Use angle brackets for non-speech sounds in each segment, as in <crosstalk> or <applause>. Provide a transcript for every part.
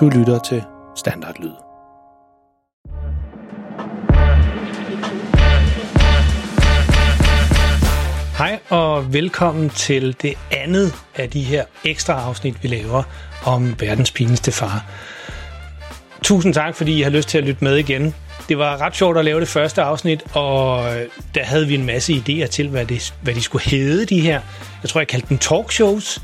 Du lytter til Standardlyd. Hej og velkommen til det andet af de her ekstra afsnit, vi laver om verdens pinligste far. Tusind tak, fordi I har lyst til at lytte med igen. Det var ret sjovt at lave det første afsnit, og der havde vi en masse idéer til, hvad, det, hvad de skulle hedde, de her. Jeg tror, jeg kaldte dem talkshows.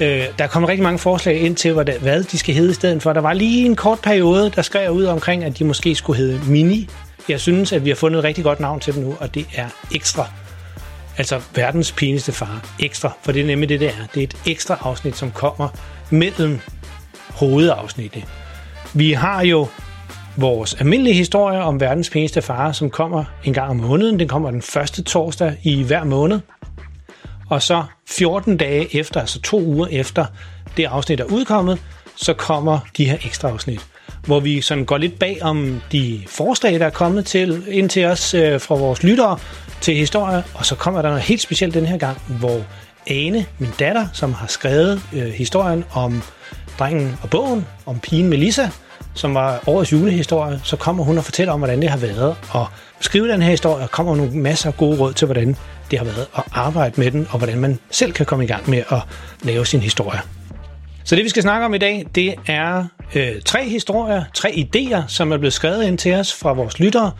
Øh, der kom rigtig mange forslag ind til, hvad, hvad de skal hedde i stedet for. Der var lige en kort periode, der skrev ud omkring, at de måske skulle hedde Mini. Jeg synes, at vi har fundet et rigtig godt navn til dem nu, og det er Ekstra. Altså verdens pineste far. Ekstra, for det er nemlig det, det er. Det er et ekstra afsnit, som kommer mellem hovedafsnittet. Vi har jo vores almindelige historie om verdens pinligste far, som kommer en gang om måneden. Den kommer den første torsdag i hver måned. Og så 14 dage efter, altså to uger efter det afsnit er udkommet, så kommer de her ekstra afsnit, hvor vi sådan går lidt bag om de forslag, der er kommet til, ind til os øh, fra vores lyttere til historie, og så kommer der noget helt specielt den her gang, hvor Ane, min datter, som har skrevet øh, historien om drengen og bogen, om pigen Melissa, som var årets julehistorie, så kommer hun og fortæller om, hvordan det har været Og skrive den her historie, og kommer nogle masser af gode råd til, hvordan det har været at arbejde med den, og hvordan man selv kan komme i gang med at lave sin historie. Så det, vi skal snakke om i dag, det er øh, tre historier, tre idéer, som er blevet skrevet ind til os fra vores lyttere,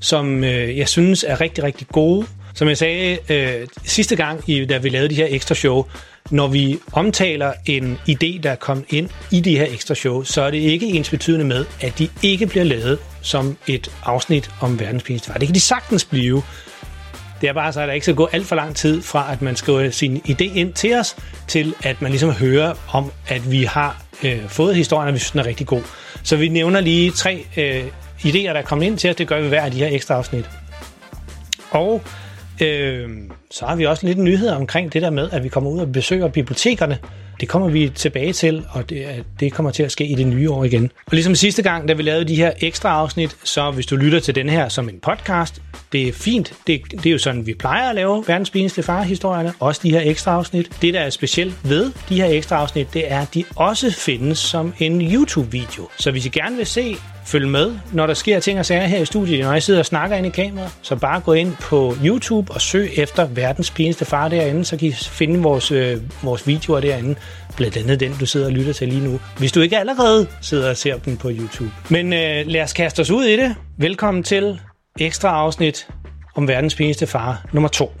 som øh, jeg synes er rigtig, rigtig gode. Som jeg sagde øh, sidste gang, i, da vi lavede de her ekstra show, når vi omtaler en idé, der er kommet ind i de her ekstra show, så er det ikke ens betydende med, at de ikke bliver lavet som et afsnit om verdens. Det kan de sagtens blive. Det er bare så, at der ikke skal gå alt for lang tid fra, at man skriver sin idé ind til os, til at man ligesom hører om, at vi har øh, fået historien, og vi synes, den er rigtig god. Så vi nævner lige tre øh, idéer, der er kommet ind til os. Det gør vi hver af de her ekstra afsnit. Og øh, så har vi også lidt nyheder omkring det der med, at vi kommer ud og besøger bibliotekerne. Det kommer vi tilbage til, og det, det kommer til at ske i det nye år igen. Og ligesom sidste gang, da vi lavede de her ekstra afsnit, så hvis du lytter til den her som en podcast, det er fint. Det, det er jo sådan, vi plejer at lave verdens pinligste farhistorierne, også de her ekstra afsnit. Det, der er specielt ved de her ekstra afsnit, det er, at de også findes som en YouTube-video. Så hvis I gerne vil se følge med, når der sker ting og sager her i studiet, når jeg sidder og snakker ind i kameraet, så bare gå ind på YouTube og søg efter verdens pineste far derinde, så kan I finde vores, øh, vores videoer derinde, blandt andet den, du sidder og lytter til lige nu, hvis du ikke allerede sidder og ser dem på YouTube. Men øh, lad os kaste os ud i det. Velkommen til ekstra afsnit om verdens pineste far, nummer 2.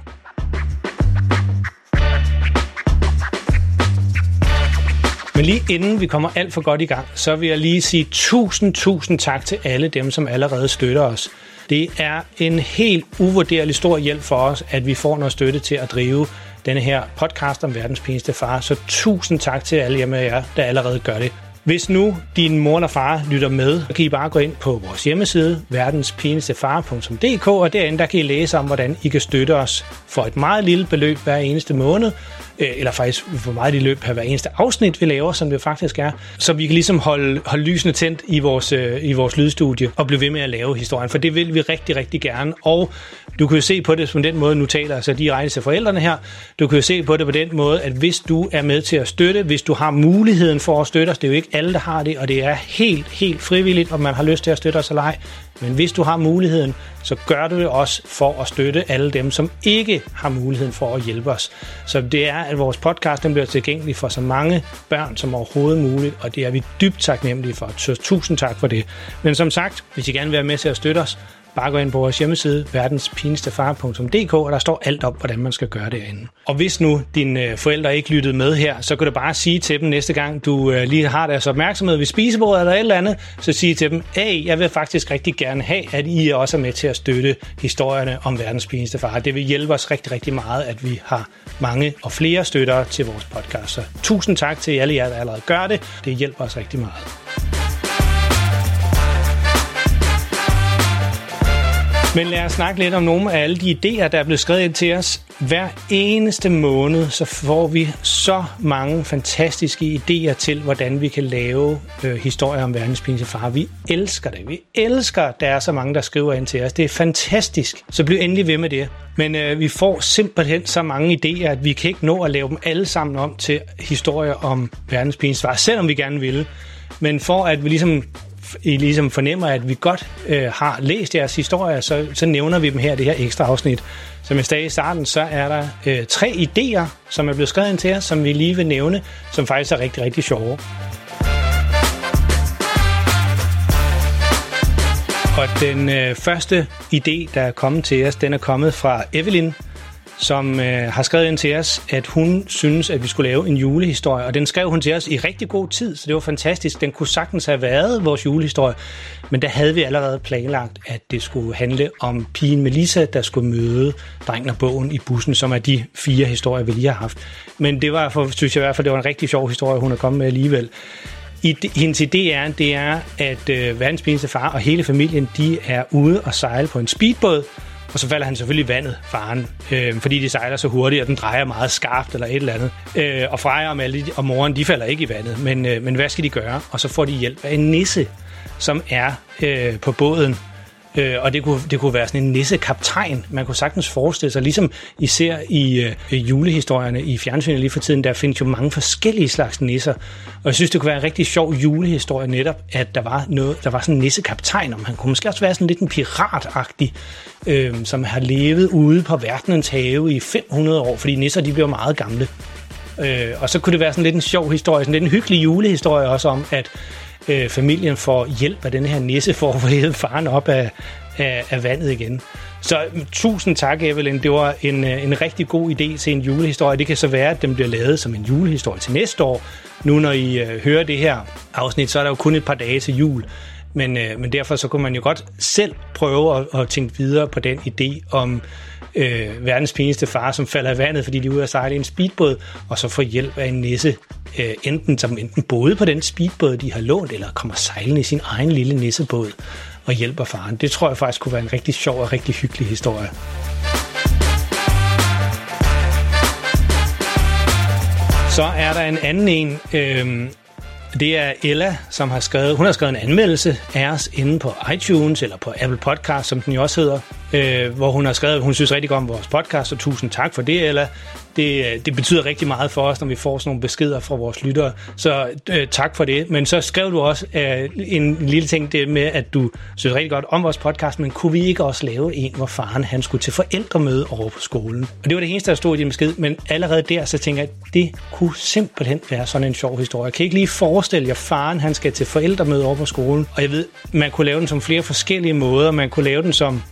Men lige inden vi kommer alt for godt i gang, så vil jeg lige sige tusind, tusind tak til alle dem, som allerede støtter os. Det er en helt uvurderlig stor hjælp for os, at vi får noget støtte til at drive denne her podcast om verdens pæneste far. Så tusind tak til alle jer, der allerede gør det. Hvis nu din mor og far lytter med, så kan I bare gå ind på vores hjemmeside, verdenspinligstefar.dk, og derinde der kan I læse om, hvordan I kan støtte os for et meget lille beløb hver eneste måned, Øh, eller faktisk hvor meget de løb per hver eneste afsnit, vi laver, som det faktisk er, så vi kan ligesom holde, holde lysene tændt i vores, øh, i vores lydstudie og blive ved med at lave historien, for det vil vi rigtig, rigtig gerne. Og du kan jo se på det på den måde, nu taler så direkte til forældrene her, du kan jo se på det på den måde, at hvis du er med til at støtte, hvis du har muligheden for at støtte os, det er jo ikke alle, der har det, og det er helt, helt frivilligt, om man har lyst til at støtte os eller ej. Men hvis du har muligheden, så gør du det også for at støtte alle dem, som ikke har muligheden for at hjælpe os. Så det er, at vores podcast den bliver tilgængelig for så mange børn som overhovedet muligt, og det er vi dybt taknemmelige for. Så tusind tak for det. Men som sagt, hvis I gerne vil være med til at støtte os, Bare gå ind på vores hjemmeside, verdenspinestefar.dk, og der står alt om, hvordan man skal gøre det derinde. Og hvis nu dine øh, forældre ikke lyttede med her, så kan du bare sige til dem næste gang, du øh, lige har deres opmærksomhed ved spisebordet eller et eller andet, så sige til dem, hey, jeg vil faktisk rigtig gerne have, at I også er med til at støtte historierne om verdens pineste far. Det vil hjælpe os rigtig, rigtig meget, at vi har mange og flere støttere til vores podcast. Så tusind tak til alle jer, der allerede gør det. Det hjælper os rigtig meget. Men lad os snakke lidt om nogle af alle de idéer, der er blevet skrevet ind til os. Hver eneste måned, så får vi så mange fantastiske idéer til, hvordan vi kan lave øh, historier om verdens pinligste far. Vi elsker det. Vi elsker, at der er så mange, der skriver ind til os. Det er fantastisk. Så bliv endelig ved med det. Men øh, vi får simpelthen så mange idéer, at vi kan ikke nå at lave dem alle sammen om til historier om verdens pinligste far, selvom vi gerne ville. Men for at vi ligesom i ligesom fornemmer, at vi godt øh, har læst jeres historier, så, så nævner vi dem her, det her ekstra afsnit. Som jeg sagde i starten, så er der øh, tre idéer, som er blevet skrevet ind til os, som vi lige vil nævne, som faktisk er rigtig, rigtig sjove. Og den øh, første idé, der er kommet til os, den er kommet fra Evelyn, som øh, har skrevet ind til os, at hun synes, at vi skulle lave en julehistorie. Og den skrev hun til os i rigtig god tid, så det var fantastisk. Den kunne sagtens have været vores julehistorie, men der havde vi allerede planlagt, at det skulle handle om pigen Melissa, der skulle møde drengen og bogen i bussen, som er de fire historier, vi lige har haft. Men det var, for, synes jeg i hvert fald, det var en rigtig sjov historie, hun er kommet med alligevel. I, hendes idé er, det er, at øh, verdens far og hele familien, de er ude og sejle på en speedbåd, og så falder han selvfølgelig i vandet, faren, øh, fordi de sejler så hurtigt, og den drejer meget skarpt eller et eller andet. Øh, og Freja og, Malte, og moren, de falder ikke i vandet, men, øh, men hvad skal de gøre? Og så får de hjælp af en nisse, som er øh, på båden, Øh, og det kunne, det kunne være sådan en nissekaptajn. Man kunne sagtens forestille sig, ligesom især i øh, julehistorierne i fjernsynet lige for tiden, der findes jo mange forskellige slags nisser. Og jeg synes, det kunne være en rigtig sjov julehistorie netop, at der var, noget, der var sådan en nissekaptajn, om han kunne måske også være sådan lidt en piratagtig, øh, som har levet ude på verdenens have i 500 år, fordi nisser de bliver meget gamle. Øh, og så kunne det være sådan lidt en sjov historie, sådan lidt en hyggelig julehistorie også om, at øh, familien får hjælp af den her nisse for at få hævet faren op af, af, af vandet igen. Så mm, tusind tak, Evelyn. Det var en, øh, en rigtig god idé til en julehistorie. Det kan så være, at den bliver lavet som en julehistorie til næste år. Nu når I øh, hører det her afsnit, så er der jo kun et par dage til jul. Men, øh, men derfor så kunne man jo godt selv prøve at, at tænke videre på den idé om øh, verdens pinligste far, som falder i vandet, fordi de er ude at sejle i en speedbåd, og så får hjælp af en nisse, øh, enten som enten både på den speedbåd, de har lånt, eller kommer sejlende i sin egen lille nissebåd og hjælper faren. Det tror jeg faktisk kunne være en rigtig sjov og rigtig hyggelig historie. Så er der en anden en, øh, det er Ella, som har skrevet, hun har skrevet en anmeldelse af os inde på iTunes eller på Apple Podcast, som den jo også hedder, øh, hvor hun har skrevet, at hun synes rigtig godt om vores podcast, og tusind tak for det, Ella det, øh, det betyder rigtig meget for os, når vi får sådan nogle beskeder fra vores lyttere. Så øh, tak for det. Men så skrev du også øh, en lille ting det med, at du synes rigtig godt om vores podcast, men kunne vi ikke også lave en, hvor faren han skulle til forældremøde over på skolen? Og det var det eneste, der stod i din besked, men allerede der, så tænker jeg, at det kunne simpelthen være sådan en sjov historie. Jeg kan ikke lige forestille jer, faren han skal til forældremøde over på skolen, og jeg ved, man kunne lave den som flere forskellige måder. Man kunne lave den som,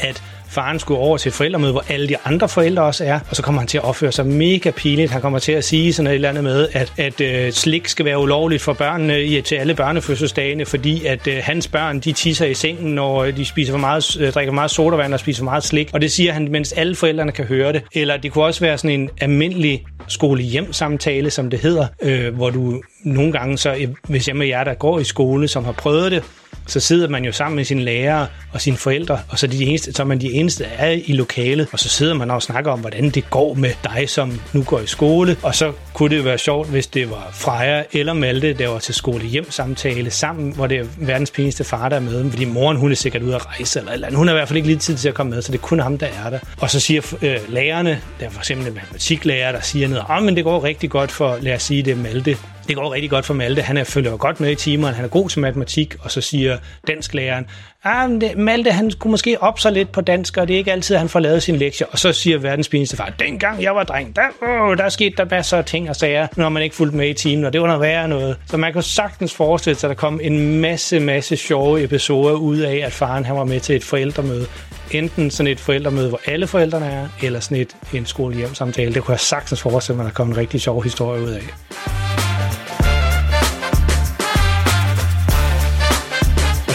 at faren skulle over til forældremøde, hvor alle de andre forældre også er, og så kommer han til at opføre sig mega pinligt. Han kommer til at sige sådan et eller andet med, at, at øh, slik skal være ulovligt for børnene i, til alle børnefødselsdagene, fordi at øh, hans børn, de tisser i sengen, når øh, de spiser for meget, øh, drikker for meget sodavand og spiser for meget slik. Og det siger han, mens alle forældrene kan høre det. Eller det kunne også være sådan en almindelig skole-hjem-samtale, som det hedder, øh, hvor du nogle gange, så øh, hvis jeg med jer, der går i skole, som har prøvet det, så sidder man jo sammen med sine lærere og sine forældre, og så er, de eneste, så er man de eneste, er i lokalet, og så sidder man og snakker om, hvordan det går med dig, som nu går i skole, og så kunne det jo være sjovt, hvis det var Freja eller Malte, der var til skole hjem samtale sammen, hvor det er verdens pinligste far, der er med, fordi moren, hun er sikkert ude at rejse eller eller andet. Hun har i hvert fald ikke lige tid til at komme med, så det er kun ham, der er der. Og så siger øh, lærerne, der er for eksempel en matematiklærer, der siger noget, ah, men det går rigtig godt for, lad os sige det, Malte, det går rigtig godt for Malte. Han er, følger godt med i timerne, han er god til matematik, og så siger dansklæreren, ah, Malte han kunne måske op sig lidt på dansk, og det er ikke altid, at han får lavet sin lektier. Og så siger verdens pinligste far, dengang jeg var dreng, der, åh, der skete der masser af ting og sager, når man ikke fulgte med i timen, og det var noget værre noget. Så man kan sagtens forestille sig, at der kom en masse, masse sjove episoder ud af, at faren han var med til et forældremøde. Enten sådan et forældremøde, hvor alle forældrene er, eller sådan et en skolehjemsamtale. Det kunne jeg sagtens forestille mig, at der kom en rigtig sjov historie ud af.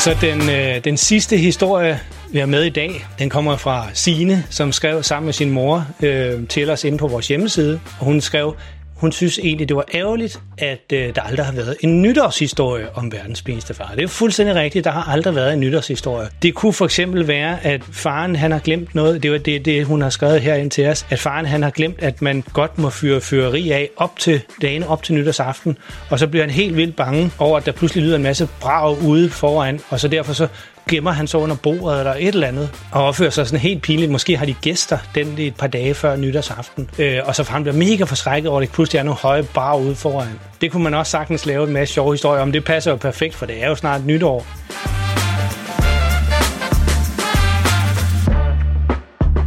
Så den, øh, den sidste historie, vi har med i dag, den kommer fra Sine, som skrev sammen med sin mor øh, til os inde på vores hjemmeside. Og hun skrev, hun synes egentlig, det var ærgerligt, at øh, der aldrig har været en nytårshistorie om verdens pinligste far. Det er fuldstændig rigtigt, der har aldrig været en nytårshistorie. Det kunne for eksempel være, at faren han har glemt noget, det var det, det hun har skrevet her ind til os, at faren han har glemt, at man godt må fyre fyreri af op til dagen op til nytårsaften, og så bliver han helt vildt bange over, at der pludselig lyder en masse brag ude foran, og så derfor så gemmer han så under bordet eller et eller andet, og opfører sig sådan helt pinligt. Måske har de gæster den et par dage før nytårsaften, øh, og så han bliver mega forskrækket over, at det pludselig er nogle høje bar ude foran. Det kunne man også sagtens lave en masse sjove historier om. Det passer jo perfekt, for det er jo snart nytår.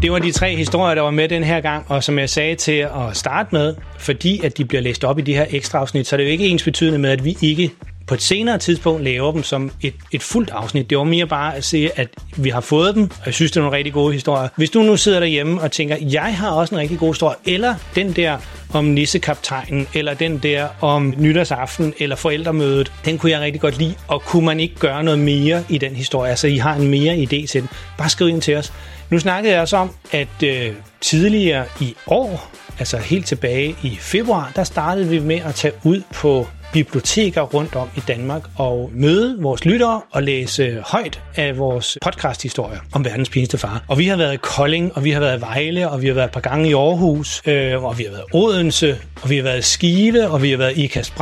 Det var de tre historier, der var med den her gang, og som jeg sagde til at starte med, fordi at de bliver læst op i de her ekstra afsnit, så er det jo ikke ens betydende med, at vi ikke på et senere tidspunkt laver dem som et, et fuldt afsnit. Det var mere bare at se, at vi har fået dem, og jeg synes, det er nogle rigtig gode historier. Hvis du nu sidder derhjemme og tænker, jeg har også en rigtig god historie, eller den der om nissekaptajnen, eller den der om nytårsaften, eller forældremødet, den kunne jeg rigtig godt lide, og kunne man ikke gøre noget mere i den historie? Altså, I har en mere idé til den. Bare skriv ind til os. Nu snakkede jeg også om, at øh, tidligere i år, altså helt tilbage i februar, der startede vi med at tage ud på biblioteker rundt om i Danmark og møde vores lyttere og læse højt af vores podcasthistorier om verdens pinligste far. Og vi har været i Kolding, og vi har været i Vejle, og vi har været et par gange i Aarhus, øh, og vi har været i Odense, og vi har været i Skive, og vi har været i Ikast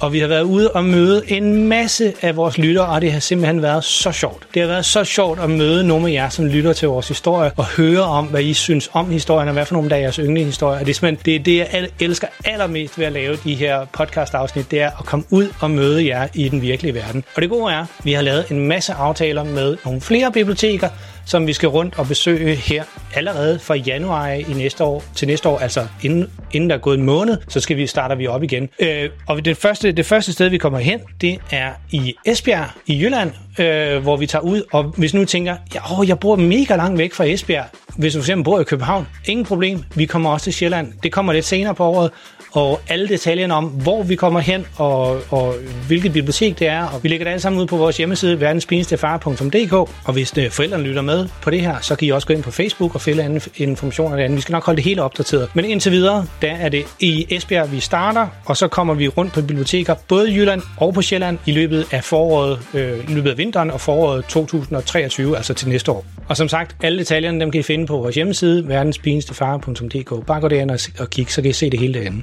og vi har været ude og møde en masse af vores lyttere, og det har simpelthen været så sjovt. Det har været så sjovt at møde nogle af jer, som lytter til vores historie, og høre om, hvad I synes om historien, og hvad for nogle af jeres yndlingshistorier. Det er det, er det, jeg elsker allermest ved at lave de her podcast-afsnit, det er at komme ud og møde jer i den virkelige verden. Og det gode er, at vi har lavet en masse aftaler med nogle flere biblioteker, som vi skal rundt og besøge her allerede fra januar i næste år til næste år, altså inden, inden der er gået en måned, så skal vi starter vi op igen. Øh, og det første, det første sted, vi kommer hen, det er i Esbjerg i Jylland, øh, hvor vi tager ud, og hvis nu tænker, ja, åh, jeg bor mega langt væk fra Esbjerg, hvis du for eksempel bor i København, ingen problem, vi kommer også til Sjælland. Det kommer lidt senere på året, og alle detaljerne om, hvor vi kommer hen, og, og hvilket bibliotek det er. Og vi lægger det alle sammen ud på vores hjemmeside, verdenspinestefar.dk. Og hvis det, forældrene lytter med på det her, så kan I også gå ind på Facebook og finde anden information og det andet. Vi skal nok holde det hele opdateret. Men indtil videre, der er det i Esbjerg, vi starter, og så kommer vi rundt på biblioteker, både i Jylland og på Sjælland, i løbet af foråret, øh, i løbet af vinteren og foråret 2023, altså til næste år. Og som sagt, alle detaljerne, dem kan I finde på vores hjemmeside, verdenspinestefar.dk. Bare gå derind og, og kig, så kan I se det hele derinde.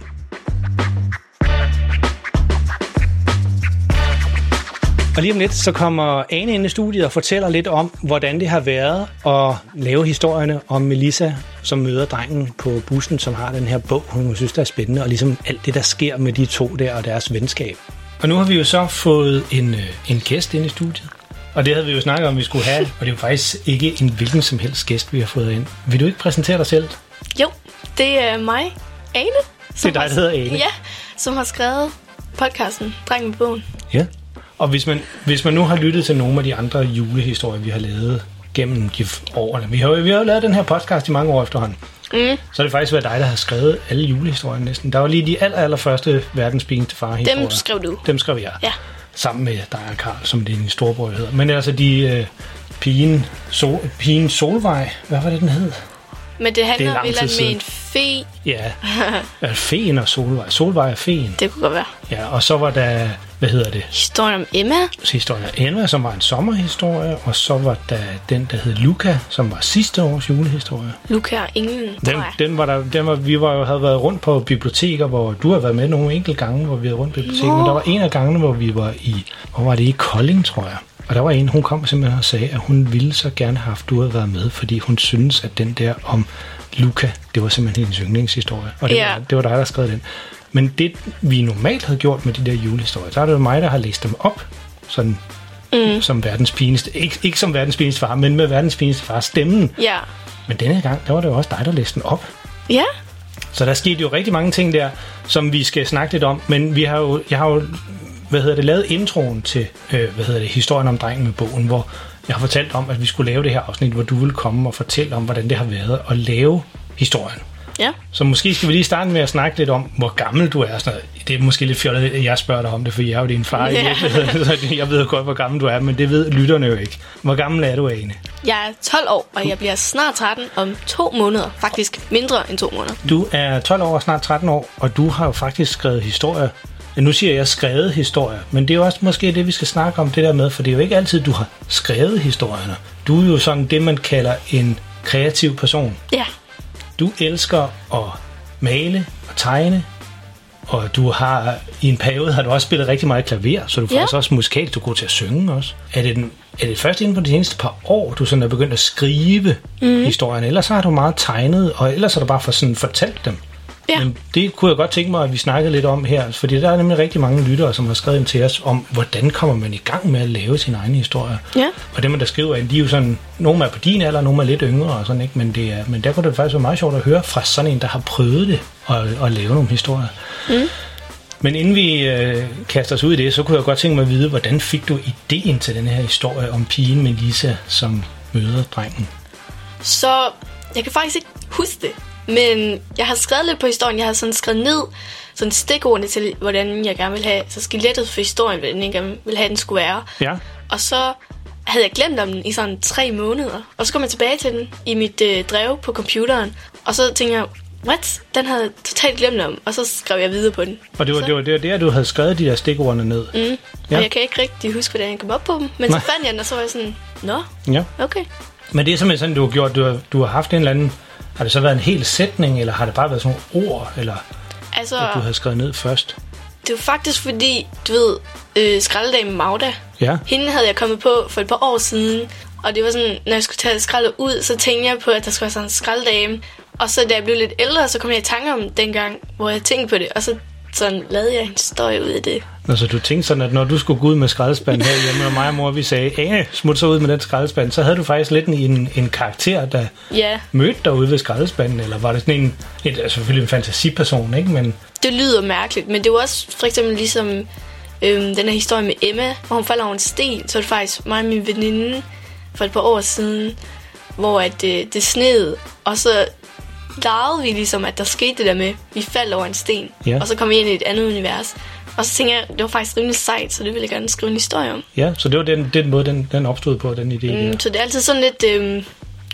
Og lige om lidt, så kommer Ane ind i studiet og fortæller lidt om, hvordan det har været at lave historierne om Melissa, som møder drengen på bussen, som har den her bog, hun synes, der er spændende, og ligesom alt det, der sker med de to der og deres venskab. Og nu har vi jo så fået en, øh, en gæst ind i studiet. Og det havde vi jo snakket om, vi skulle have, og det er jo faktisk ikke en hvilken som helst gæst, vi har fået ind. Vil du ikke præsentere dig selv? Jo, det er mig, Ane. Det er dig, der hedder Ane. Ja, som har skrevet podcasten Drengen med bogen. Ja. Og hvis man, hvis man nu har lyttet til nogle af de andre julehistorier, vi har lavet gennem de årene. Vi har, vi har jo lavet den her podcast i mange år efterhånden. Mm. Så er det faktisk været dig, der har skrevet alle julehistorierne næsten. Der var lige de aller, aller første verdens pinligste far -historier. Dem skrev du. Dem skrev jeg. Ja. Sammen med dig og Karl, som din storebror hedder. Men altså de øh, pigen, sol, pigen Solvej, hvad var det, den hed? Men det handler vel om en fe. Ja, <laughs> feen og Solvej. Solvej er feen. Det kunne godt være. Ja, og så var der, hvad hedder det? Historien om Emma. Historien om Emma, som var en sommerhistorie, og så var der den, der hed Luca, som var sidste års julehistorie. Luca og Englen, den, den var der, den var, vi var jo, havde været rundt på biblioteker, hvor du har været med nogle enkelte gange, hvor vi havde rundt på biblioteket, men der var en af gangene, hvor vi var i, hvor var det i Kolding, tror jeg. Og der var en, hun kom simpelthen og sagde, at hun ville så gerne have haft, du havde været med, fordi hun synes, at den der om Luca, det var simpelthen hendes yndlingshistorie. Og det, yeah. var, det var dig, der skrev den. Men det, vi normalt havde gjort med de der julehistorier, så er det jo mig, der har læst dem op, sådan mm. som verdens pineste. Ikke, ikke som verdens pineste far, men med verdens pineste far stemmen. Ja. Men denne gang, der var det jo også dig, der læste den op. Ja. Så der skete jo rigtig mange ting der, som vi skal snakke lidt om. Men vi har jo, jeg har jo hvad hedder det, lavet introen til øh, hvad hedder det, historien om drengen med bogen, hvor jeg har fortalt om, at vi skulle lave det her afsnit, hvor du vil komme og fortælle om, hvordan det har været at lave historien. Ja. Så måske skal vi lige starte med at snakke lidt om, hvor gammel du er. Sådan noget. Det er måske lidt fjollet, at jeg spørger dig om det, for jeg er jo din far Ja. <laughs> så jeg ved jo godt, hvor gammel du er, men det ved lytterne jo ikke. Hvor gammel er du, Ane? Jeg er 12 år, og jeg bliver snart 13 om to måneder. Faktisk mindre end to måneder. Du er 12 år og snart 13 år, og du har jo faktisk skrevet historier. Nu siger jeg skrevet historier, men det er jo også måske det, vi skal snakke om det der med, for det er jo ikke altid, du har skrevet historierne. Du er jo sådan det, man kalder en kreativ person. Ja. Du elsker at male og tegne, og du har i en periode har du også spillet rigtig meget klaver, så du er Ja. faktisk også musikalsk, du er god til at synge også. Er det, den, er det først inden for de seneste par år, du sådan er begyndt at skrive mm. ellers så har du meget tegnet, og ellers har du bare for sådan fortalt dem. Ja. Men det kunne jeg godt tænke mig, at vi snakkede lidt om her, fordi der er nemlig rigtig mange lyttere, som har skrevet ind til os om, hvordan kommer man i gang med at lave sine egne historier. Ja. Og dem, der skriver ind, de er jo sådan, nogle er på din alder, nogle er lidt yngre og sådan, ikke? Men, det er, men der kunne det faktisk være meget sjovt at høre fra sådan en, der har prøvet det, at, at lave nogle historier. Mm. Men inden vi øh, kaster os ud i det, så kunne jeg godt tænke mig at vide, hvordan fik du ideen til den her historie om pigen Melissa, som møder drengen? Så jeg kan faktisk ikke huske det. Men jeg har skrevet lidt på historien. Jeg har sådan skrevet ned sådan stikordene til, hvordan jeg gerne vil have, så skelettet for historien, hvordan jeg gerne vil have, den skulle være. Ja, Og så havde jeg glemt om den i sådan tre måneder. Og så kom jeg tilbage til den i mit øh, drev på computeren. Og så tænkte jeg, what? Den havde jeg totalt glemt om. Og så skrev jeg videre på den. og det var, så, det var, det var der, du havde skrevet de der stikordene ned. Mm, Ja. Og jeg kan ikke rigtig huske, hvordan jeg kom op på dem. Men Nej. så fandt jeg den, og så var jeg sådan, nå, Ja. okay. Men det er simpelthen sådan, du har gjort, du har, du har haft en eller anden, har det så været en hel sætning, eller har det bare været sådan nogle ord, eller Altså, at du havde skrevet ned først? det var faktisk fordi, du ved, øh, skraldedame Magda, Ja, hende havde jeg kommet på for et par år siden. Og det var sådan, når jeg skulle tage skraldet ud, så tænkte jeg på, at der skulle være sådan en skraldedame. Og så da jeg blev lidt ældre, så kom jeg i tanke om dengang, hvor jeg tænkte på det. Og så sådan lavede jeg en historie ud af det. altså du tænkte sådan, at når du skulle gå ud med skraldespand herhjemme, og mig og mor, vi sagde, Ane, smut så ud med den skraldespand, så havde du faktisk lidt en, en karakter, der Ja, mødte dig ude ved skraldespanden, eller var det sådan en, et, altså selvfølgelig en fantasiperson, ikke? Men det lyder mærkeligt. Men det var også for eksempel ligesom øhm, den her historie med Emma, hvor hun falder over en sten. Så var det faktisk mig og min veninde for et par år siden, hvor at, øh, det sned. Og så legede vi ligesom, at der skete det der med, at vi faldt over en sten. Ja. Og så kom vi ind i et andet univers. Og så tænkte jeg, det var faktisk rimelig sejt, så det ville jeg gerne skrive en historie om. ja, så det var den, den måde, den, den opstod på, den idé der. Mm, så det er altid sådan lidt, øhm,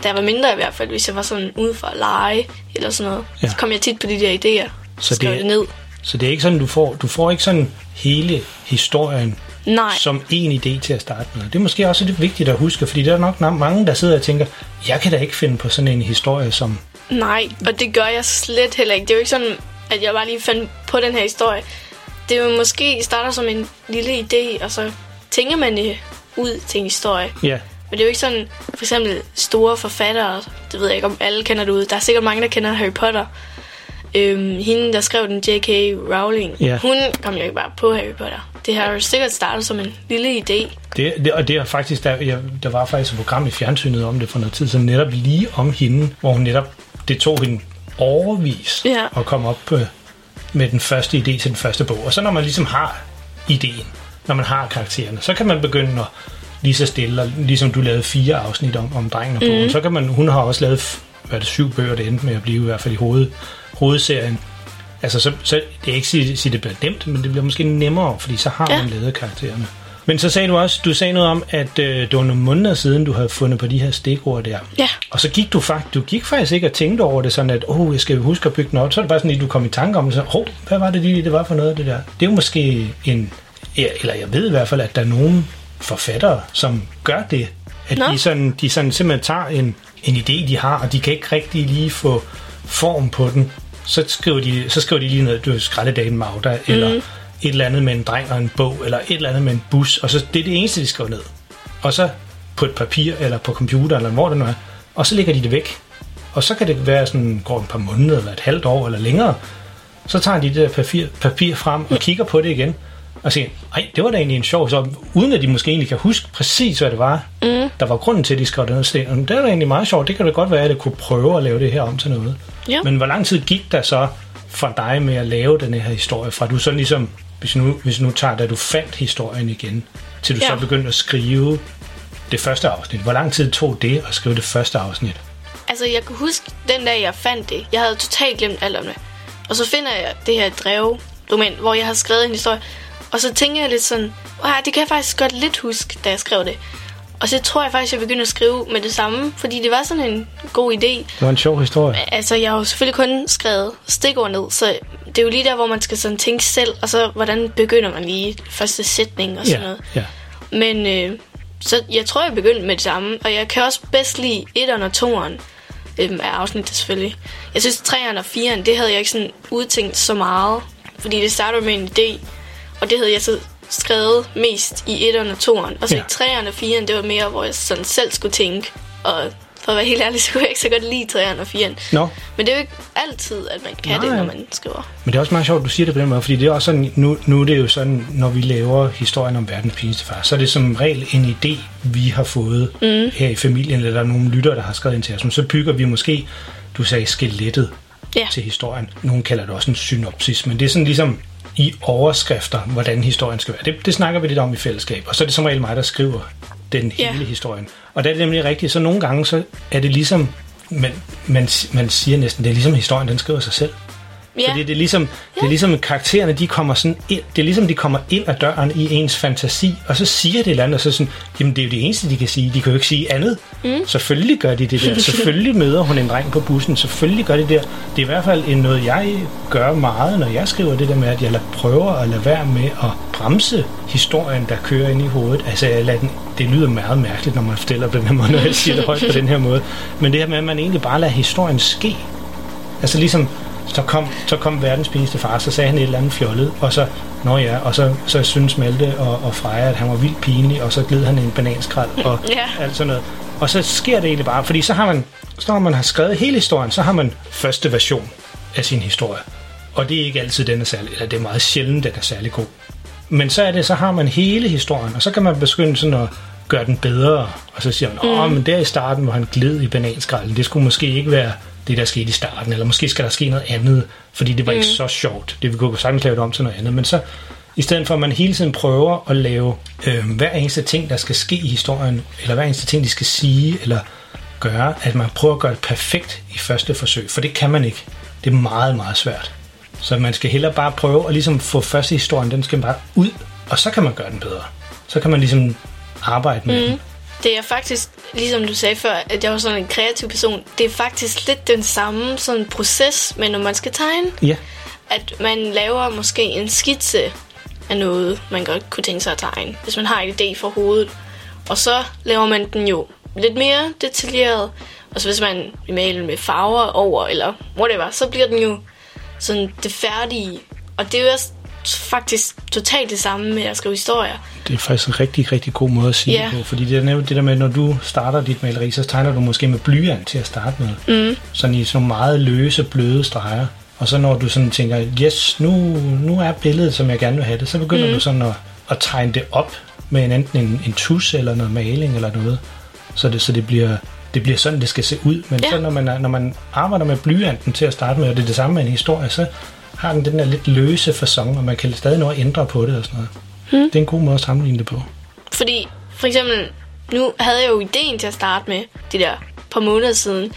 da jeg var mindre i hvert fald, hvis jeg var sådan ude for at lege eller sådan noget. Ja. Så kom jeg tit på de der idéer. Så Så skrev det- det ned. Så det er ikke sådan, du får, du får ikke sådan hele historien Nej. som en idé til at starte med. Det er måske også lidt vigtigt at huske, fordi der er nok mange, der sidder og tænker, jeg kan da ikke finde på sådan en historie som... Nej, og det gør jeg slet heller ikke. Det er jo ikke sådan, at jeg bare lige fandt på den her historie. Det er jo måske starter som en lille idé, og så tænker man det ud til en historie. Ja, Men det er jo ikke sådan, for eksempel store forfattere, det ved jeg ikke om alle kender det ud. Der er sikkert mange, der kender Harry Potter. Øhm, hende, der skrev den, J.K. Rowling, Ja. hun kom jo ikke bare på Harry Potter. Det har jo sikkert startet som en lille idé. det, det, og det er faktisk, der, jeg, der var faktisk et program i fjernsynet om det for noget tid, så netop lige om hende, hvor hun netop, det tog hende overvis Ja. at komme op på, med den første idé til den første bog. Og så når man ligesom har ideen, når man har karaktererne, så kan man begynde at lige så stille, og ligesom du lavede fire afsnit om, om drengen og bogen, mm. så kan man, hun har også lavet, hvad det, syv bøger, det endte med at blive i hvert fald i hoved, hovedserien. Altså, så, så det er ikke sige, sige, det bliver nemt, men det bliver måske nemmere, fordi så har Ja. man lavet karaktererne. Men så sagde du også, du sagde noget om, at øh, det var nogle måneder siden, du havde fundet på de her stikord der. Ja. Og så gik du faktisk, du gik faktisk ikke og tænkte over det sådan, at oh, jeg skal huske at bygge den op. Så er det bare sådan, at du kom i tanke om det, så, oh, hvad var det lige, det var for noget, det der? Det er jo måske en, eller jeg ved i hvert fald, at der er nogle forfattere, som gør det. At Nå. de, sådan, de sådan simpelthen tager en, en idé, de har, og de kan ikke rigtig lige få form på den. Så skriver de, så skriver de lige noget, du skraldedagen Magda, mm. Et eller andet med en dreng og en bog, eller et eller andet med en bus, og så det er det eneste, de skriver ned. Og så på et papir, eller på computer, eller hvor det nu er, og så lægger de det væk. Og så kan det være sådan, går et par måneder, eller et halvt år, eller længere, så tager de det der papir, papir frem og kigger på det igen, og siger, ej, det var da egentlig en sjov, så uden at de måske egentlig kan huske præcis, hvad det var, mm. der var grunden til, at de skrev det ned. Så det det er da egentlig meget sjovt, det kan da godt være, at jeg kunne prøve at lave det her om til noget. Ja. Men hvor lang tid gik der så for dig med at lave den her historie, fra du så ligesom, hvis nu, hvis nu tager, da du fandt historien igen, til du ja. Så begyndte at skrive det første afsnit. Hvor lang tid tog det at skrive det første afsnit? Altså, jeg kunne huske den dag, jeg fandt det. Jeg havde totalt glemt alt om det. Og så finder jeg det her drev-dokument, hvor jeg har skrevet en historie. Og så tænker jeg lidt sådan, wow, det kan jeg faktisk godt lidt huske, da jeg skrev det. Og så tror jeg faktisk, jeg begyndte at skrive med det samme, fordi det var sådan en god idé. Det var en sjov historie. Altså, jeg har jo selvfølgelig kun skrevet stikord ned, så det er jo lige der, hvor man skal sådan tænke selv, og så hvordan begynder man lige første sætning og sådan Ja, noget. ja. Men øh, så jeg tror, jeg begyndte med det samme, og jeg kan også bedst lide 1'eren og 2'eren øhm, af afsnittet selvfølgelig. Jeg synes, 3'eren og 4'eren, det havde jeg ikke sådan udtænkt så meget, fordi det starter med en idé, og det havde jeg så skrevet mest i 1'eren og 2'eren. Og så Ja. i 3'eren og 4'eren, det var mere, hvor jeg sådan selv skulle tænke, og for at være helt ærlig, <laughs> så kunne jeg ikke så godt lide 3'eren og 4'eren. Nå, Men det er jo ikke altid, at man kan Nej. det, når man skriver. men det er også meget sjovt, at du siger det på den måde, fordi det er også sådan, nu, nu er det jo sådan, når vi laver historien om verdens pinligste far, så er det som regel en idé, vi har fået mm. her i familien, eller der er nogle lyttere, der har skrevet ind til os, men så bygger vi måske, du sagde skelettet Ja. til historien. Nogle kalder det også en synopsis, men det er sådan ligesom i overskrifter, hvordan historien skal være. Det, det snakker vi lidt om i fællesskab, og så er det som regel mig, der skriver den hele historien. Og der er det nemlig rigtigt, så nogle gange så er det ligesom, man, man, man siger næsten, det er ligesom historien, den skriver sig selv. Ja, Fordi det er ligesom, det er ligesom karaktererne, de kommer sådan ind, det er ligesom, de kommer ind ad døren i ens fantasi, og så siger det et eller andet, og så sådan, jamen det er jo det eneste, de kan sige. De kan jo ikke sige andet. Mm. Selvfølgelig gør de det der. <laughs> Selvfølgelig møder hun en dreng på bussen. Selvfølgelig gør de det der. Det er i hvert fald en noget, jeg gør meget, når jeg skriver det der med, at jeg lader, prøver at lade være med at bremse historien, der kører ind i hovedet. Altså, jeg lader den, det lyder meget mærkeligt, når man fortæller på den her måde, når jeg siger det højt på den her måde. Men det her med, at man egentlig bare lader historien ske. Altså ligesom, så kom, så kom verdens pinligste far, så sagde han et eller andet fjollet, og så, nå ja, og så, så synes Malte og, og Freja, at han var vildt pinlig, og så gled han i en bananskrald, og <laughs> Ja. alt sådan noget. Og så sker det egentlig bare, fordi så har man, så når man har skrevet hele historien, så har man første version af sin historie. Og det er ikke altid, den er særlig, eller det er meget sjældent, den er særlig god. Men så er det, så har man hele historien, og så kan man begynde sådan at gøre den bedre. Og så siger man, åh, mm. men der i starten, hvor han gled i bananskralden, det skulle måske ikke være det, der skete i starten, eller måske skal der ske noget andet, fordi det var mm. ikke så sjovt. Det vi kunne sagtens lave det om til noget andet. Men så, i stedet for at man hele tiden prøver at lave øh, hver eneste ting, der skal ske i historien, eller hver eneste ting, de skal sige, eller gøre, at man prøver at gøre det perfekt i første forsøg, for det kan man ikke. Det er meget, meget svært. Så man skal hellere bare prøve at ligesom få første historien, den skal bare ud, og så kan man gøre den bedre. Så kan man ligesom arbejde med mm. den. Det er faktisk, ligesom du sagde før, at jeg var sådan en kreativ person. Det er faktisk lidt den samme sådan proces, men når man skal tegne, Ja, at man laver måske en skitse af noget, man godt kunne tænke sig at tegne, hvis man har en idé for hovedet. Og så laver man den jo lidt mere detaljeret. Og så hvis man vil male med farver over, eller whatever, så bliver den jo sådan det færdige. Og det er jo også faktisk totalt det samme med at skrive historier. det er faktisk en rigtig, rigtig god måde at sige Ja. det på, fordi det er nemlig det der med, når du starter dit maleri, så tegner du måske med blyant til at starte med. Mm. Sådan i sådan meget løse, bløde streger. Og så når du sådan tænker, yes, nu, nu er billedet, som jeg gerne vil have det, så begynder mm. du sådan at, at tegne det op med en, enten en, en tus eller noget maling eller noget. Så det, så det bliver, det bliver sådan, det skal se ud. Men Ja. så når man, når man arbejder med blyanten til at starte med, og det er det samme med en historie, så har den den der lidt løse fasong, og man kan stadig nå at ændre på det og sådan noget. Mm. Det er en god måde at sammenligne det på. Fordi, for eksempel, nu havde jeg jo ideen til at starte med, de der par måneder siden.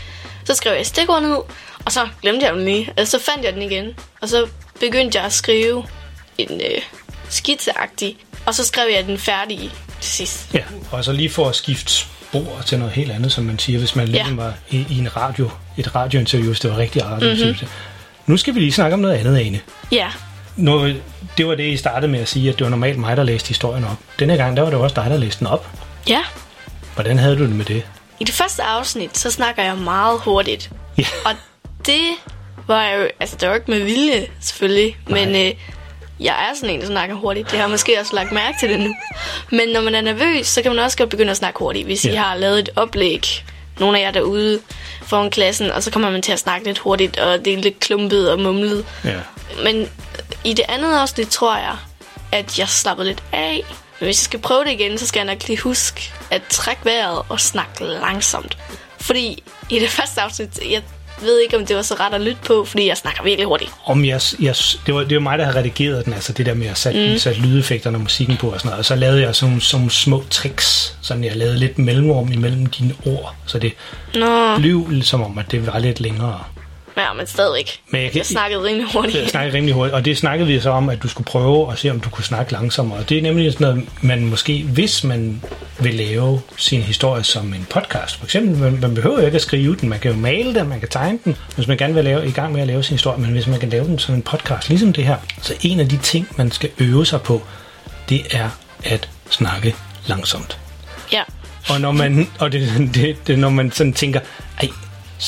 Så skrev jeg stikord ned, og så glemte jeg den lige. Altså, så fandt jeg den igen, og så begyndte jeg at skrive en øh, skitseagtig, og så skrev jeg den færdige til sidst. Ja, og så lige for at skifte spor til noget helt andet, som man siger, hvis man ligesom var i, i en radio, et radiointerview, hvis det var rigtig radiointerview. Mm-hmm. Nu skal vi lige snakke om noget andet, Ane. Ja, Nu, det var det, I startede med at sige, at det var normalt mig, der læste historien op. Denne gang, der var det også dig, der læste den op. ja. Hvordan havde du det med det? I det første afsnit, så snakker jeg meget hurtigt. Ja. Og det var jo, altså det var ikke med vilje, selvfølgelig, Nej. men øh, jeg er sådan en, der snakker hurtigt. Det har jeg måske også lagt mærke til det nu. Men når man er nervøs, så kan man også godt begynde at snakke hurtigt. Hvis ja. I har lavet et oplæg, nogle af jer derude foran klassen, og så kommer man til at snakke lidt hurtigt, og det er lidt klumpet og mumlet. Ja. Men i det andet afsnit tror jeg, at jeg slappede lidt af. Men hvis jeg skal prøve det igen, så skal jeg nok lige huske at trække vejret og snakke langsomt. Fordi i det <laughs> første afsnit, jeg ved ikke, om det var så ret at lytte på, fordi jeg snakker virkelig hurtigt. Om jeg, jeg, det, var, det var mig, der havde redigeret den, altså det der med at sætte, mm. sætte lydeffekterne og musikken på og sådan noget. Og så lavede jeg sådan, sådan små tricks, sådan jeg lavede lidt mellemrum imellem dine ord, så det Nå, blev som om, at det var lidt længere. Ja, men stadigvæk. Men jeg kan- jeg snakkede rimelig hurtigt. Jeg snakkede rimelig hurtigt, og det snakkede vi så om, at du skulle prøve at se, om du kunne snakke langsommere. Og det er nemlig sådan noget, man måske, hvis man vil lave sin historie som en podcast, for eksempel, man, man behøver jo ikke at skrive den, man kan jo male den, man kan tegne den, hvis man gerne vil lave, i gang med at lave sin historie, men hvis man kan lave den som en podcast, ligesom det her, så en af de ting, man skal øve sig på, det er at snakke langsomt. Ja. Og når man, og det, det, det, når man sådan tænker, ej,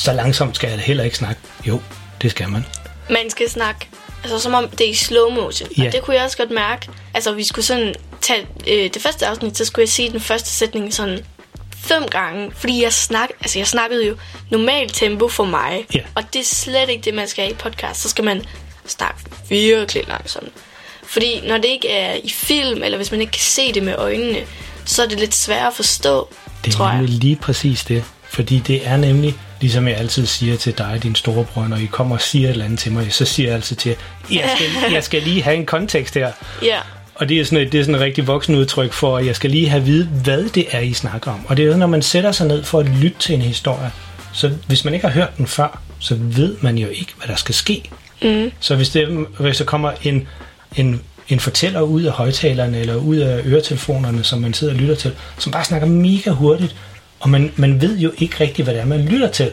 så langsomt skal jeg heller ikke snakke. Jo, det skal man. Man skal snakke, altså som om det er i slow motion. Ja. Og det kunne jeg også godt mærke. Altså, vi skulle sådan tage øh, det første afsnit, så skulle jeg sige den første sætning sådan fem gange, fordi jeg snak, altså jeg snakkede jo normalt tempo for mig, Ja. og det er slet ikke det, man skal have i podcast. Så skal man snakke virkelig langsomt. Fordi når det ikke er i film, eller hvis man ikke kan se det med øjnene, så er det lidt svært at forstå, Det tror er jeg. nemlig lige præcis det. Fordi det er nemlig, ligesom jeg altid siger til dig, din storebror, når I kommer og siger et eller andet til mig, så siger jeg altid til jer, jeg skal, jeg skal lige have en kontekst her. Ja, Og det er sådan et, det er sådan et rigtig voksen udtryk for, at jeg skal lige have at vide, hvad det er, I snakker om. Og det er når man sætter sig ned for at lytte til en historie, så hvis man ikke har hørt den før, så ved man jo ikke, hvad der skal ske. Mm. Så hvis, det, hvis der kommer en, en, en fortæller ud af højtalerne eller ud af øretelefonerne, som man sidder og lytter til, som bare snakker mega hurtigt, og man, man ved jo ikke rigtigt, hvad det er, man lytter til,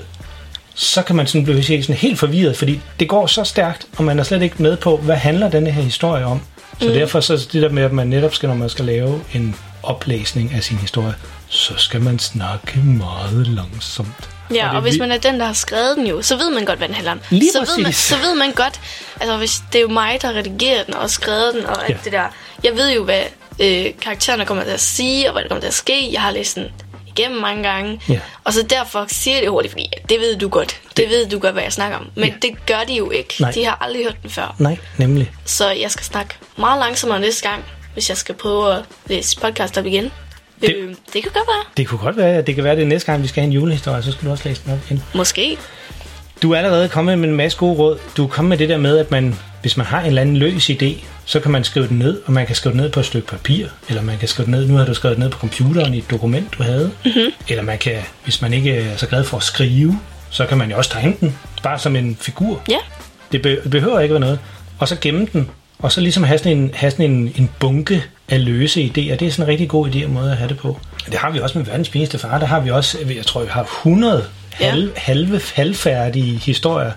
så kan man sådan blive sådan helt forvirret, fordi det går så stærkt, og man er slet ikke med på, hvad handler denne her historie om. Så mm. derfor så det der med, at man netop skal, når man skal lave en oplæsning af sin historie, så skal man snakke meget langsomt. Ja, og, og hvis vi- man er den, der har skrevet den jo, så ved man godt, hvad den handler om. Lige så, ved man, så ved man godt, altså hvis det er jo mig, der redigerer den og skrevet den og alt Ja. det der. Jeg ved jo, hvad øh, karaktererne kommer til at sige, og hvad der kommer til at ske. Jeg har læst den igennem mange gange. Ja. Og så derfor siger jeg det hurtigt, fordi det ved du godt. Det, det ved du godt, hvad jeg snakker om. Men Ja. det gør de jo ikke. Nej. De har aldrig hørt den før. Nej, nemlig. Så jeg skal snakke meget langsommere næste gang, hvis jeg skal prøve at læse podcast op igen. Det- øh, det kan godt være. Det kunne godt være, det kan være, det næste gang, vi skal have en julehistorie, så skal du også læse den op igen. Måske. Du er allerede kommet med en masse gode råd. Du er kommet med det der med, at man, hvis man har en eller anden løs idé, så kan man skrive den ned, og man kan skrive den ned på et stykke papir, eller man kan skrive den ned, nu har du skrevet den ned på computeren i et dokument, du havde. Mm-hmm. Eller man kan, hvis man ikke er så glad for at skrive, så kan man jo også tegne den, bare som en figur. Ja. Det be- behøver ikke være noget. Og så gemme den, og så ligesom have sådan en, have sådan en, en bunke af løse idéer. Det er sådan en rigtig god idé og måde at have det på. Det har vi også med verdens pinligste far. Der har vi også, jeg tror, vi har 100 Ja. halv, halve, halvfærdige historier,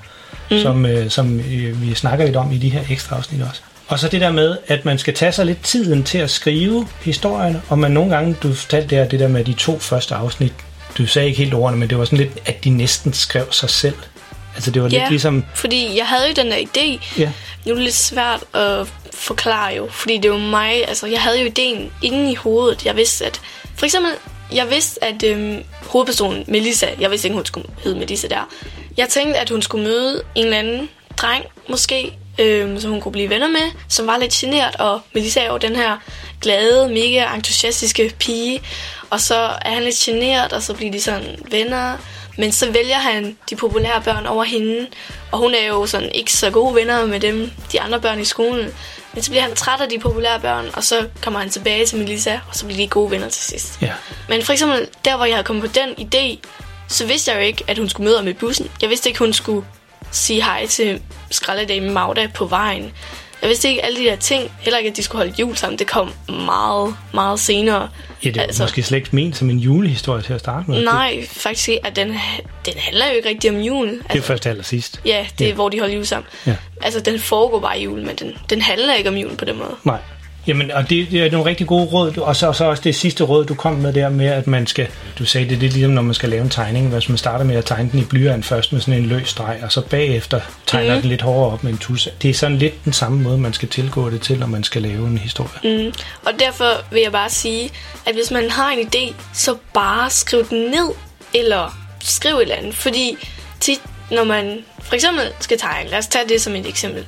mm. som, øh, som øh, vi snakker lidt om i de her ekstra afsnit også. Og så det der med, at man skal tage sig lidt tiden til at skrive historien, og man nogle gange, du fortalte der, det der med de to første afsnit, du sagde ikke helt ordene, men det var sådan lidt, at de næsten skrev sig selv. Altså det var Ja, lidt ligesom, fordi jeg havde jo den der idé. ja, Nu er det lidt svært at forklare jo, fordi det jo mig, altså jeg havde jo ideen inde i hovedet. Jeg vidste, at, for eksempel, jeg vidste, at øhm, hovedpersonen Melissa, jeg vidste ikke, hun skulle hedde Melissa der. Jeg tænkte, at hun skulle møde en eller anden dreng, måske, øhm, som hun kunne blive venner med, som var lidt genert, og Melissa er jo den her glade, mega entusiastiske pige, og så er han lidt genert, og så bliver de sådan venner, men så vælger han de populære børn over hende, og hun er jo sådan ikke så gode venner med dem, de andre børn i skolen. Men så bliver han træt af de populære børn, og så kommer han tilbage til Melissa, og så bliver de gode venner til sidst. ja. Men for eksempel, der hvor jeg havde kommet på den idé, så vidste jeg jo ikke, at hun skulle møde ham i bussen. Jeg vidste ikke, hun skulle sige hej til skraldedame Magda på vejen. Jeg vidste ikke alle de der ting. Heller ikke, at de skulle holde jul sammen. Det kom meget, meget senere. Ja, det er altså, måske slet ikke ment som en julehistorie til at starte med. Det, Nej, faktisk ikke. At den, den handler jo ikke rigtig om jul. Altså, det er først aller sidst. Ja, det er, Ja. hvor de holder jul sammen. Ja. Altså, den foregår bare i jul, men den, den handler ikke om julen på den måde. Nej. Jamen, og det, det er nogle rigtig gode råd, og så, og så også det sidste råd, du kom med der med, at man skal, du sagde det, det er ligesom, når man skal lave en tegning, hvis man starter med at tegne den i blyant først med sådan en løs streg, og så bagefter tegner mm. den lidt hårdere op med en tusse. Det er sådan lidt den samme måde, man skal tilgå det til, når man skal lave en historie. Mm. Og derfor vil jeg bare sige, at hvis man har en idé, så bare skriv den ned, eller skriv et eller andet. Fordi tit, når man for eksempel skal tegne, lad os tage det som et eksempel,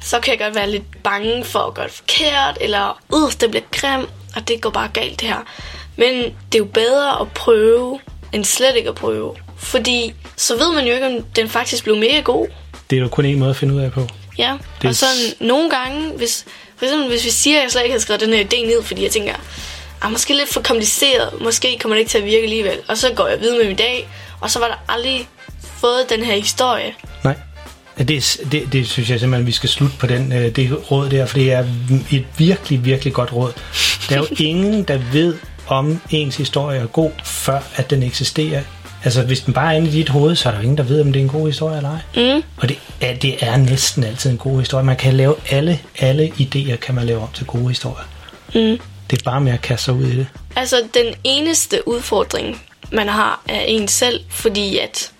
så kan jeg godt være lidt bange for at gøre det forkert, eller øh, det bliver grim, og det går bare galt det her. Men det er jo bedre at prøve, end slet ikke at prøve. fordi så ved man jo ikke, om den faktisk blev mega god. Det er jo kun en måde at finde ud af på. Ja, Det og sådan nogle gange, hvis, for eksempel hvis vi siger, at jeg slet ikke har skrevet den her idé ned, fordi jeg tænker, ah, måske lidt for kompliceret, måske kommer det ikke til at virke alligevel. Og så går jeg videre med min dag, og så var der aldrig fået den her historie. Nej. Det, det, det synes jeg simpelthen, vi skal slutte på den, øh, det råd der, for det er et virkelig, virkelig godt råd. Der er jo <laughs> ingen, der ved, om ens historie er god, før at den eksisterer. Altså, hvis den bare er inde i dit hoved, så er der ingen, der ved, om det er en god historie eller ej. Mm. Og det er, det er næsten altid en god historie. Man kan lave alle, alle idéer, kan man lave om til gode historier. Mm. Det er bare med at kaste sig ud i det. Altså, den eneste udfordring, man har, er en selv, fordi at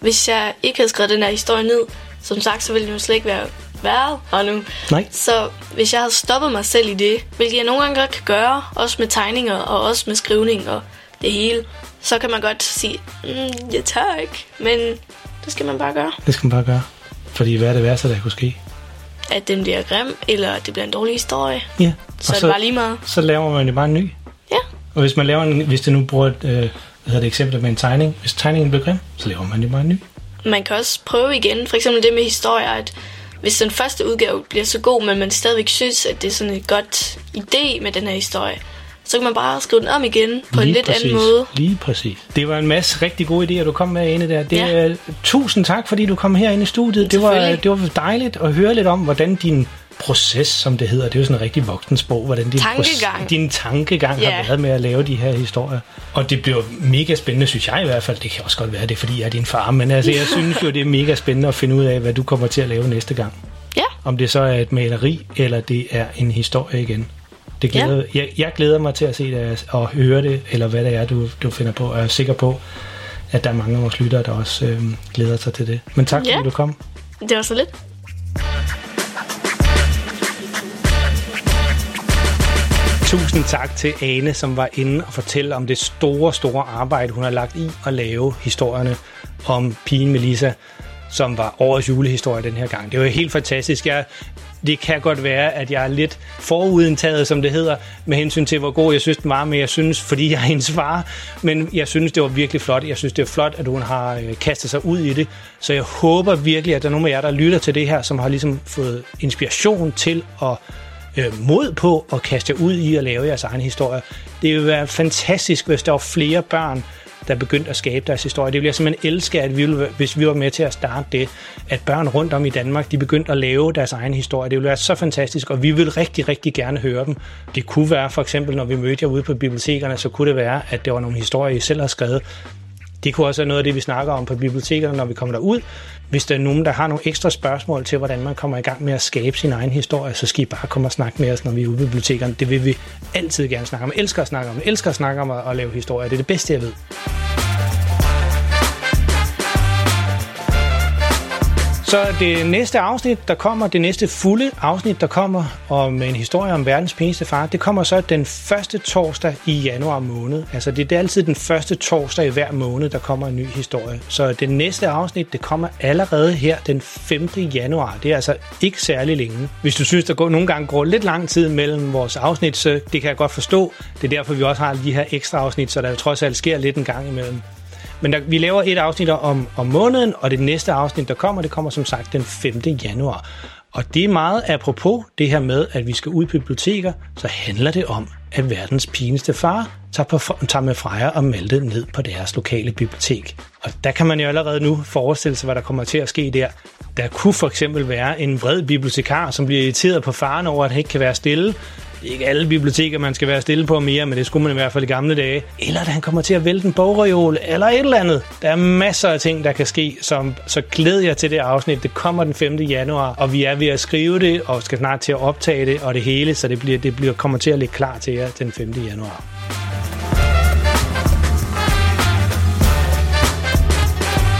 hvis jeg ikke havde skrevet den her historie ned, som sagt, så ville den jo slet ikke være været her nu. Nej. Så hvis jeg havde stoppet mig selv i det, hvilket jeg nogle gange godt kan gøre, også med tegninger og også med skrivning og det hele, så kan man godt sige, mm, jeg tør ikke, men det skal man bare gøre. Det skal man bare gøre. Fordi hvad er det værste, der kunne ske? At den bliver grim, eller at det bliver en dårlig historie, Ja. så er det bare lige meget. så laver man jo bare en ny. Ja, Og hvis man laver en, hvis det nu bruger et, øh, hvad hedder det eksempel med en tegning, hvis tegningen bliver grim, så laver man jo bare en ny. Man kan også prøve igen. For eksempel det med historier, at hvis den første udgave bliver så god, men man stadigvæk synes, at det er sådan et godt idé med den her historie, så kan man bare skrive den om igen på en lidt anden måde. Lige præcis. Det var en masse rigtig gode idéer, du kom med inde der. Det, Ja. ja. Tusind tak, fordi du kom her ind i studiet. Det var, det var dejligt at høre lidt om, hvordan din proces, som det hedder, det er jo sådan en rigtig voksensprog, hvordan din, Tankegang. proces- din tankegang Ja. har været med at lave de her historier. Og det bliver mega spændende, synes jeg i hvert fald. Det kan også godt være, det er, fordi jeg er din far, men altså, jeg <laughs> synes jo, det er mega spændende at finde ud af, hvad du kommer til at lave næste gang. Ja, Om det så er et maleri, eller det er en historie igen. Det glæder, ja. jeg, jeg glæder mig til at se det og høre det, eller hvad det er, du, du finder på. Og jeg er sikker på, at der er mange af vores lyttere, der også øh, glæder sig til det. Men tak, Ja. fordi du kom. det var så lidt. Tusind tak til Ane, som var inde og fortælle om det store, store arbejde, hun har lagt i at lave historierne om pigen Melissa, som var årets julehistorie den her gang. Det var helt fantastisk. Jeg, det kan godt være, at jeg er lidt forudindtaget, som det hedder, med hensyn til, hvor god jeg synes, den var, men jeg synes, fordi jeg er hendes far, men jeg synes, det var virkelig flot. Jeg synes, det er flot, at hun har øh, kastet sig ud i det, så jeg håber virkelig, at der er nogle af jer, der lytter til det her, som har ligesom fået inspiration til at øh, mod på at kaste jer ud i at lave jeres egen historie. Det ville være fantastisk, hvis der var flere børn, der begyndte at skabe deres historie. Det ville jeg simpelthen elske, at vi ville, hvis vi var med til at starte det, at børn rundt om i Danmark, de begyndte at lave deres egen historie. Det ville være så fantastisk, og vi vil rigtig, rigtig gerne høre dem. Det kunne være for eksempel, når vi mødte jer ude på bibliotekerne, så kunne det være, at det var nogle historier, I selv har skrevet. Det kunne også være noget af det, vi snakker om på bibliotekerne, når vi kommer derud. Hvis der er nogen, der har nogle ekstra spørgsmål til, hvordan man kommer i gang med at skabe sin egen historie, så skal I bare komme og snakke med os, når vi er ude på bibliotekerne. Det vil vi altid gerne snakke om. Jeg elsker at snakke om. Jeg elsker at snakke om at, at lave historier. Det er det bedste, jeg ved. Så det næste afsnit, der kommer, det næste fulde afsnit, der kommer om en historie om verdens pæneste far, det kommer så den første torsdag i januar måned. Altså det er altid den første torsdag i hver måned, der kommer en ny historie. Så det næste afsnit, det kommer allerede her den 5. januar. Det er altså ikke særlig længe. Hvis du synes, der går, nogle gange går lidt lang tid mellem vores afsnit, så det kan jeg godt forstå. Det er derfor, vi også har de her ekstra afsnit, så der trods alt sker lidt en gang imellem. Men der, vi laver et afsnit om, om måneden, og det næste afsnit, der kommer, det kommer som sagt den 5. januar. Og det er meget apropos det her med, at vi skal ud i biblioteker, så handler det om, at verdens pineste far tager, på, tager med Freja og Malte ned på deres lokale bibliotek. Og der kan man jo allerede nu forestille sig, hvad der kommer til at ske der. Der kunne for eksempel være en vred bibliotekar, som bliver irriteret på faren over, at han ikke kan være stille. Det er ikke alle biblioteker, man skal være stille på mere, men det skulle man i hvert fald i gamle dage. Eller at han kommer til at vælte en bogreol, eller et eller andet. Der er masser af ting, der kan ske, som, så glæd jeg til det afsnit. Det kommer den 5. januar, og vi er ved at skrive det, og skal snart til at optage det, og det hele, så det, bliver, det bliver, kommer til at ligge klar til jer den 5. januar.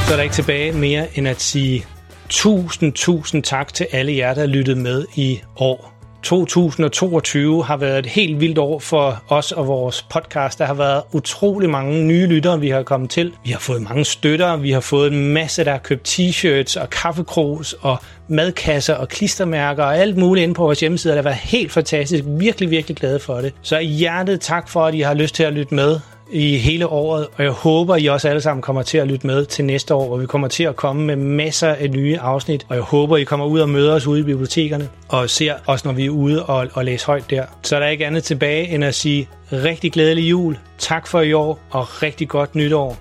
Så er der ikke tilbage mere end at sige tusind, tusind tak til alle jer, der lyttede med i år. 2022 har været et helt vildt år for os og vores podcast. Der har været utrolig mange nye lyttere, vi har kommet til. Vi har fået mange støtter, vi har fået en masse, der har købt t-shirts og kaffekros og madkasser og klistermærker og alt muligt inde på vores hjemmeside. Det har været helt fantastisk. Virkelig, virkelig glade for det. Så hjertet tak for, at I har lyst til at lytte med i hele året, og jeg håber, I også alle sammen kommer til at lytte med til næste år, hvor vi kommer til at komme med masser af nye afsnit, og jeg håber, I kommer ud og møder os ude i bibliotekerne, og ser os, når vi er ude og, og læser højt der. Så er der ikke andet tilbage, end at sige rigtig glædelig jul, tak for i år, og rigtig godt nytår.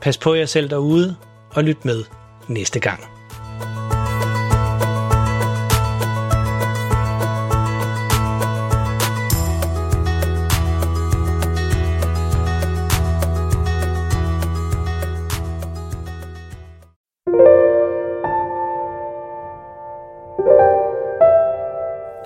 Pas på jer selv derude, og lyt med næste gang.